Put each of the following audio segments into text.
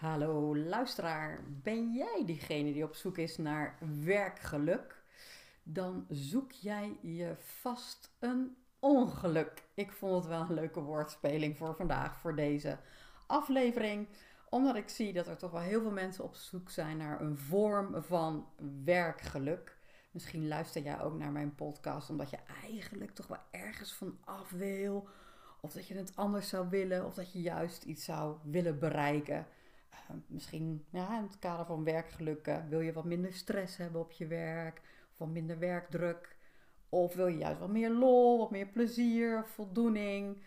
Hallo luisteraar, ben jij diegene die op zoek is naar werkgeluk? Dan zoek jij je vast een ongeluk. Ik vond het wel een leuke woordspeling voor vandaag, voor deze aflevering. Omdat ik zie dat er toch wel heel veel mensen op zoek zijn naar een vorm van werkgeluk. Misschien luister jij ook naar mijn podcast omdat je eigenlijk toch wel ergens van af wil. Of dat je het anders zou willen, of dat je juist iets zou willen bereiken. Eh, misschien ja, in het kader van werkgeluk wil je wat minder stress hebben op je werk, of wat minder werkdruk. Of wil je juist wat meer lol, wat meer plezier, voldoening.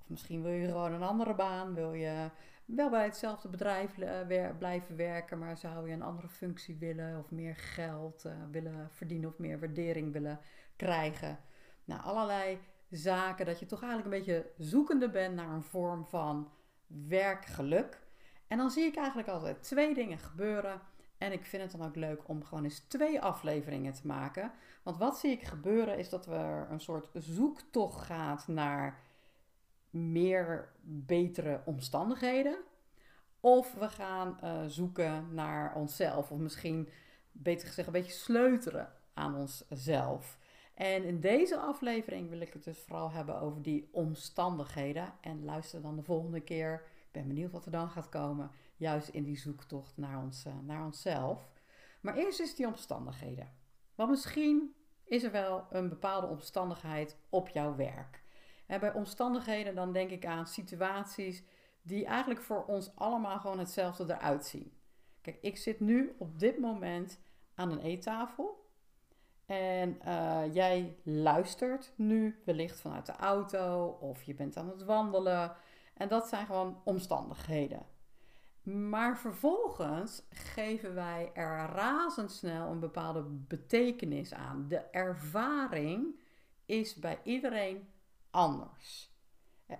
Of misschien wil je gewoon een andere baan, wil je wel bij hetzelfde bedrijf uh, blijven werken, maar zou je een andere functie willen of meer geld willen verdienen of meer waardering willen krijgen. Nou, allerlei zaken dat je toch eigenlijk een beetje zoekende bent naar een vorm van werkgeluk. En dan zie ik eigenlijk altijd twee dingen gebeuren. En ik vind het dan ook leuk om gewoon eens twee afleveringen te maken. Want wat zie ik gebeuren is dat er een soort zoektocht gaat naar meer betere omstandigheden. Of we gaan uh, zoeken naar onszelf. Of misschien, beter gezegd, een beetje sleutelen aan onszelf. En in deze aflevering wil ik het dus vooral hebben over die omstandigheden. En luister dan de volgende keer. Ben benieuwd wat er dan gaat komen. Juist in die zoektocht naar, ons, eh, naar onszelf. Maar eerst is die omstandigheden. Want misschien is er wel een bepaalde omstandigheid op jouw werk. En bij omstandigheden dan denk ik aan situaties die eigenlijk voor ons allemaal gewoon hetzelfde eruit zien. Kijk, ik zit nu op dit moment aan een eettafel. En uh, jij luistert nu wellicht vanuit de auto of je bent aan het wandelen. En dat zijn gewoon omstandigheden. Maar vervolgens geven wij er razendsnel een bepaalde betekenis aan. De ervaring is bij iedereen anders.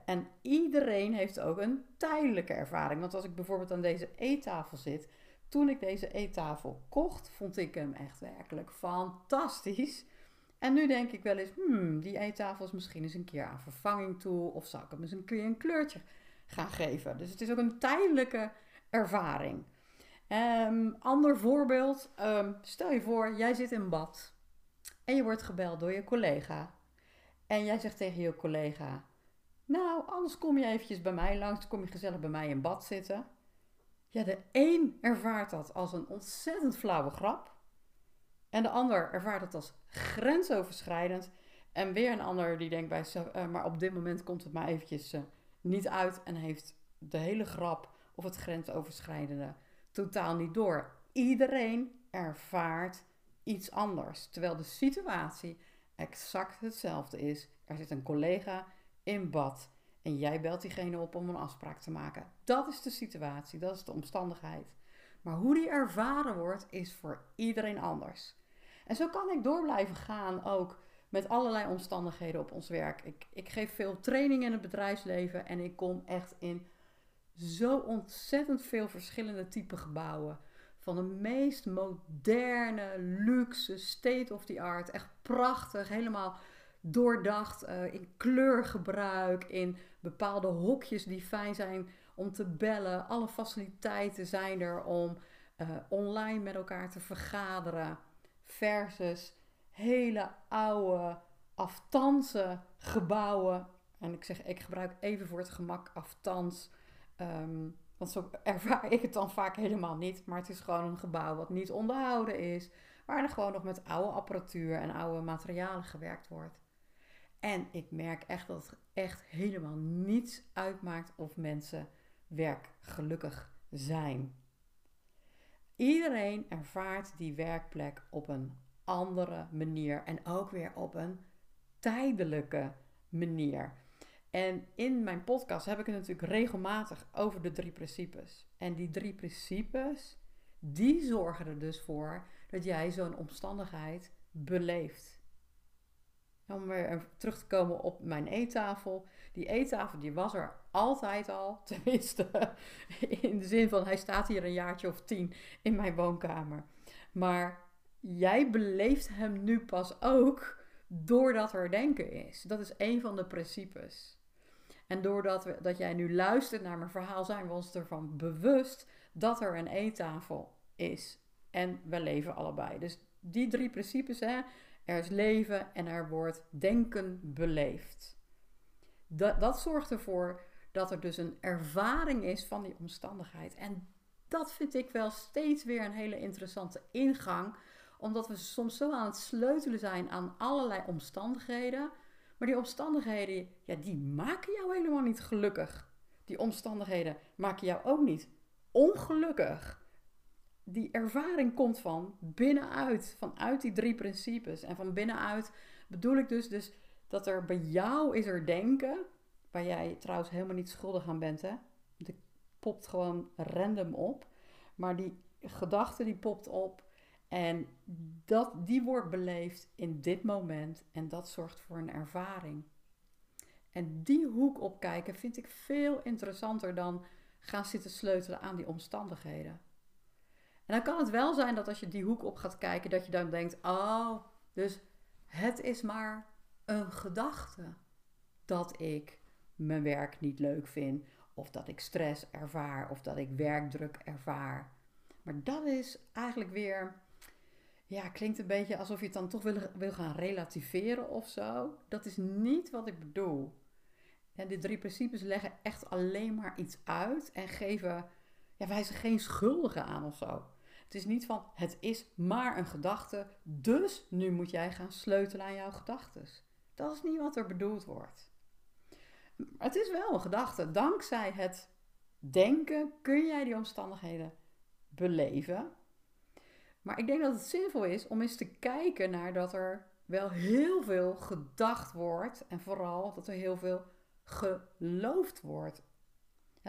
En iedereen heeft ook een tijdelijke ervaring. Want als ik bijvoorbeeld aan deze eettafel zit, toen ik deze eettafel kocht, vond ik hem echt werkelijk fantastisch. En nu denk ik wel eens, hmm, die eettafel is misschien eens een keer aan vervanging toe. Of zou ik hem eens een keer een kleurtje gaan geven. Dus het is ook een tijdelijke ervaring. Um, ander voorbeeld, ehm, stel je voor, jij zit in bad en je wordt gebeld door je collega. En jij zegt tegen je collega, nou, anders kom je eventjes bij mij langs, kom je gezellig bij mij in bad zitten. Ja, de een ervaart dat als een ontzettend flauwe grap. En de ander ervaart het als grensoverschrijdend. En weer een ander die denkt bij uh, maar op dit moment komt het maar eventjes uh, niet uit en heeft de hele grap of het grensoverschrijdende totaal niet door. Iedereen ervaart iets anders, terwijl de situatie exact hetzelfde is. Er zit een collega in bad en jij belt diegene op om een afspraak te maken. Dat is de situatie, dat is de omstandigheid. Maar hoe die ervaren wordt, is voor iedereen anders. En zo kan ik door blijven gaan ook met allerlei omstandigheden op ons werk. Ik, ik geef veel training in het bedrijfsleven en ik kom echt in zo ontzettend veel verschillende type gebouwen. Van de meest moderne, luxe, state of the art. Echt prachtig, helemaal doordacht uh, in kleurgebruik, in bepaalde hokjes die fijn zijn om te bellen. Alle faciliteiten zijn er om uh, online met elkaar te vergaderen. Versus hele oude, aftanse gebouwen. En ik zeg, ik gebruik even voor het gemak aftans. Um, want zo ervaar ik het dan vaak helemaal niet. Maar het is gewoon een gebouw wat niet onderhouden is. Waar er gewoon nog met oude apparatuur en oude materialen gewerkt wordt. En ik merk echt dat het echt helemaal niets uitmaakt of mensen werkgelukkig zijn. Iedereen ervaart die werkplek op een andere manier en ook weer op een tijdelijke manier. En in mijn podcast heb ik het natuurlijk regelmatig over de drie principes. En die drie principes, die zorgen er dus voor dat jij zo'n omstandigheid beleeft. Om weer terug te komen op mijn eettafel. Die eettafel die was er altijd al. Tenminste, in de zin van hij staat hier een jaartje of tien in mijn woonkamer. Maar jij beleeft hem nu pas ook doordat er denken is. Dat is een van de principes. En doordat we, dat jij nu luistert naar mijn verhaal, zijn we ons ervan bewust dat er een eettafel is en we leven allebei. Dus die drie principes, hè, er is leven en er wordt denken beleefd. Dat, dat zorgt ervoor dat er dus een ervaring is van die omstandigheid. En dat vind ik wel steeds weer een hele interessante ingang, omdat we soms zo aan het sleutelen zijn aan allerlei omstandigheden. Maar die omstandigheden, ja, die maken jou helemaal niet gelukkig. Die omstandigheden maken jou ook niet ongelukkig. Die ervaring komt van binnenuit, vanuit die drie principes. En van binnenuit bedoel ik dus, dus dat er bij jou is er denken, waar jij trouwens helemaal niet schuldig aan bent, hè? Die popt gewoon random op. Maar die gedachte die popt op en dat, die wordt beleefd in dit moment en dat zorgt voor een ervaring. En die hoek opkijken vind ik veel interessanter dan gaan zitten sleutelen aan die omstandigheden. En dan kan het wel zijn dat als je die hoek op gaat kijken, dat je dan denkt: oh, dus het is maar een gedachte dat ik mijn werk niet leuk vind, of dat ik stress ervaar, of dat ik werkdruk ervaar. Maar dat is eigenlijk weer, ja, klinkt een beetje alsof je het dan toch wil, wil gaan relativeren of zo. Dat is niet wat ik bedoel. En de drie principes leggen echt alleen maar iets uit en geven, ja, wijzen geen schuldigen aan of zo. Het is niet van het is maar een gedachte, dus nu moet jij gaan sleutelen aan jouw gedachten. Dat is niet wat er bedoeld wordt. Het is wel een gedachte. Dankzij het denken kun jij die omstandigheden beleven. Maar ik denk dat het zinvol is om eens te kijken naar dat er wel heel veel gedacht wordt en vooral dat er heel veel geloofd wordt.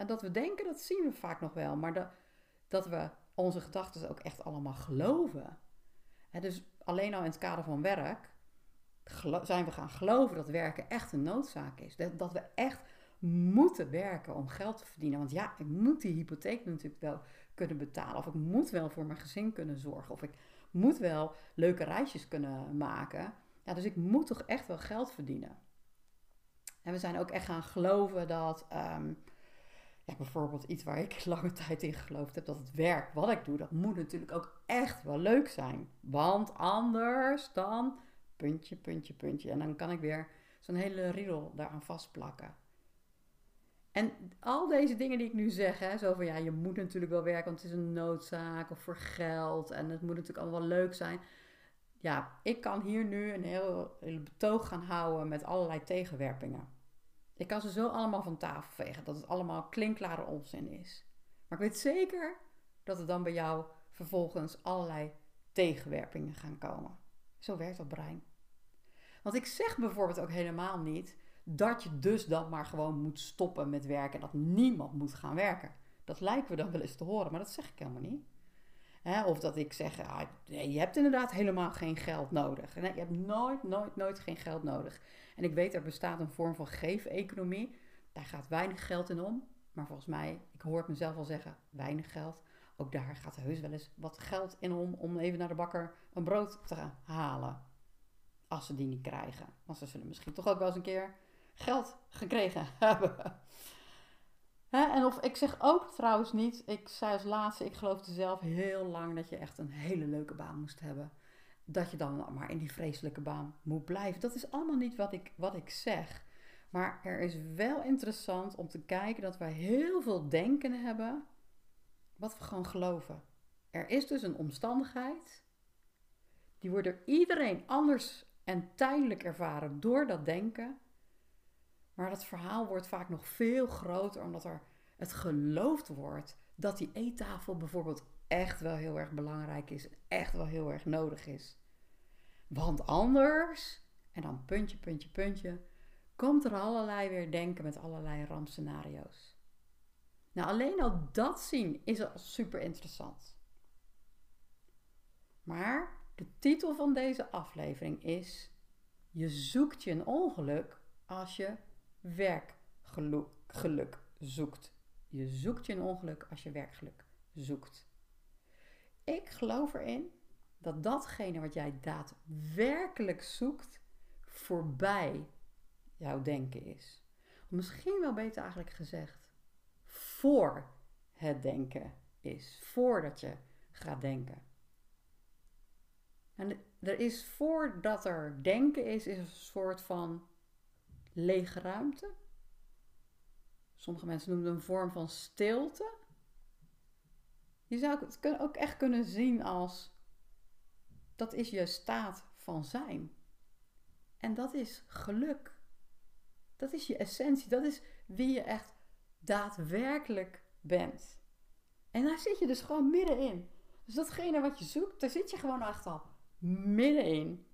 Dat we denken, dat zien we vaak nog wel, maar dat, dat we onze gedachten ook echt allemaal geloven. En dus alleen al in het kader van werk zijn we gaan geloven dat werken echt een noodzaak is. Dat, dat we echt moeten werken om geld te verdienen. Want ja, ik moet die hypotheek natuurlijk wel kunnen betalen. Of ik moet wel voor mijn gezin kunnen zorgen. Of ik moet wel leuke reisjes kunnen maken. Ja, dus ik moet toch echt wel geld verdienen. En we zijn ook echt gaan geloven dat, ehm, ja, bijvoorbeeld iets waar ik lange tijd in geloofd heb, dat het werk wat ik doe, dat moet natuurlijk ook echt wel leuk zijn. Want anders dan puntje, puntje, puntje. En dan kan ik weer zo'n hele riedel daaraan vastplakken. En al deze dingen die ik nu zeg, hè, zo van ja, je moet natuurlijk wel werken, want het is een noodzaak of voor geld en het moet natuurlijk allemaal leuk zijn. Ja, ik kan hier nu een heel, heel betoog gaan houden met allerlei tegenwerpingen. Ik kan ze zo allemaal van tafel vegen, dat het allemaal klinkklare onzin is. Maar ik weet zeker dat er dan bij jou vervolgens allerlei tegenwerpingen gaan komen. Zo werkt dat brein. Want ik zeg bijvoorbeeld ook helemaal niet dat je dus dan maar gewoon moet stoppen met werken en dat niemand moet gaan werken. Dat lijken we dan wel eens te horen, maar dat zeg ik helemaal niet. of dat ik zeg, ah, je hebt inderdaad helemaal geen geld nodig. Nee, je hebt nooit, nooit, nooit geen geld nodig. En ik weet, er bestaat een vorm van geef-economie. Daar gaat weinig geld in om. Maar volgens mij, ik hoor het mezelf al zeggen, weinig geld. Ook daar gaat heus wel eens wat geld in om om even naar de bakker een brood te halen. Als ze die niet krijgen. Want ze zullen misschien toch ook wel eens een keer geld gekregen hebben. en of ik zeg ook trouwens niet, ik zei als laatste, ik geloofde zelf heel lang dat je echt een hele leuke baan moest hebben. Dat je dan maar in die vreselijke baan moet blijven. Dat is allemaal niet wat ik, wat ik zeg. Maar er is wel interessant om te kijken dat wij heel veel denken hebben wat we gewoon geloven. Er is dus een omstandigheid, die wordt door iedereen anders en tijdelijk ervaren door dat denken. Maar dat verhaal wordt vaak nog veel groter omdat er het geloofd wordt dat die eettafel bijvoorbeeld echt wel heel erg belangrijk is, echt wel heel erg nodig is. Want anders, en dan puntje, puntje, puntje, komt er allerlei weer denken met allerlei rampscenario's. Nou, alleen al dat zien is al super interessant. Maar de titel van deze aflevering is: Je zoekt je een ongeluk als je werkgeluk zoekt. Je zoekt je een ongeluk als je werkgeluk zoekt. Ik geloof erin dat datgene wat jij daadwerkelijk zoekt voorbij jouw denken is. Misschien wel beter eigenlijk gezegd, voor het denken is voordat je gaat denken. En er is voordat er denken is, is een soort van lege ruimte. Sommige mensen noemen het een vorm van stilte. Je zou het ook echt kunnen zien als dat is je staat van zijn. En dat is geluk. Dat is je essentie. Dat is wie je echt daadwerkelijk bent. En daar zit je dus gewoon middenin. Dus datgene wat je zoekt, daar zit je gewoon echt middenin.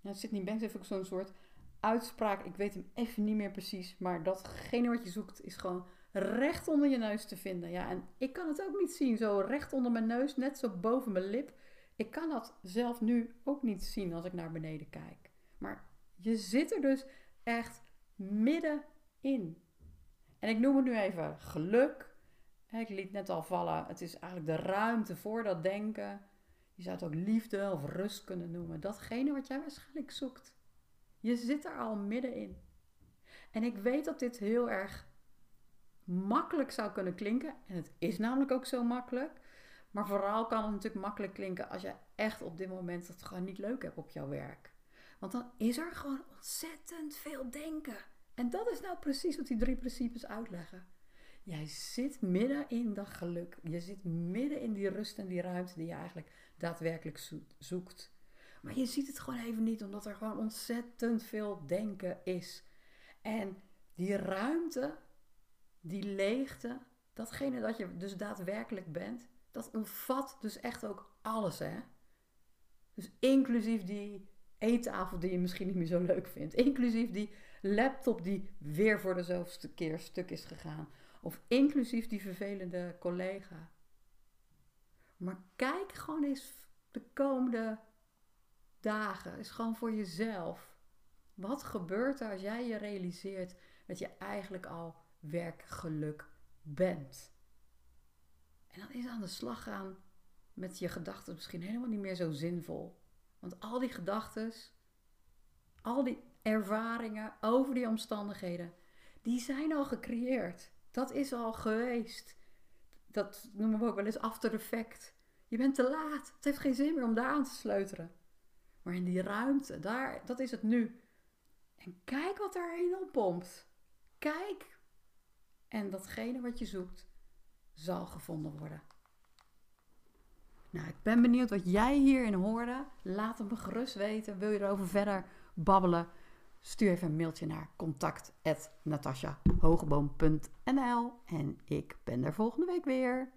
Ja, zit niet Banks heeft ook zo'n soort uitspraak. Ik weet hem even niet meer precies. Maar datgene wat je zoekt is gewoon recht onder je neus te vinden. Ja, en ik kan het ook niet zien. Zo recht onder mijn neus, net zo boven mijn lip. Ik kan dat zelf nu ook niet zien als ik naar beneden kijk. Maar je zit er dus echt middenin. En ik noem het nu even geluk. Ik liet net al vallen. Het is eigenlijk de ruimte voor dat denken. Je zou het ook liefde of rust kunnen noemen. Datgene wat jij waarschijnlijk zoekt. Je zit er al middenin. En ik weet dat dit heel erg makkelijk zou kunnen klinken. En het is namelijk ook zo makkelijk. Maar vooral kan het natuurlijk makkelijk klinken als je echt op dit moment het gewoon niet leuk hebt op jouw werk. Want dan is er gewoon ontzettend veel denken. En dat is nou precies wat die drie principes uitleggen. Jij zit midden in dat geluk. Je zit midden in die rust en die ruimte die je eigenlijk daadwerkelijk zoekt. Maar je ziet het gewoon even niet, omdat er gewoon ontzettend veel denken is. En die ruimte, die leegte, datgene dat je dus daadwerkelijk bent, dat omvat dus echt ook alles, hè? Dus inclusief die eettafel die je misschien niet meer zo leuk vindt. Inclusief die laptop die weer voor de zoveelste keer stuk is gegaan. Of inclusief die vervelende collega. Maar kijk gewoon eens de komende dagen. Is gewoon voor jezelf. Wat gebeurt er als jij je realiseert dat je eigenlijk al werkgeluk bent? En dan is aan de slag gaan met je gedachten misschien helemaal niet meer zo zinvol. Want al die gedachten, al die ervaringen over die omstandigheden, die zijn al gecreëerd. Dat is al geweest. Dat noemen we ook wel eens after effect. Je bent te laat. Het heeft geen zin meer om daar aan te sleutelen. Maar in die ruimte, daar, dat is het nu. En kijk wat daarheen oppompt. Kijk. En datgene wat je zoekt, zal gevonden worden. Nou, ik ben benieuwd wat jij hierin hoorde. Laat het me gerust weten. Wil je erover verder babbelen? Stuur even een mailtje naar contact.natasjahogeboom.nl En ik ben er volgende week weer.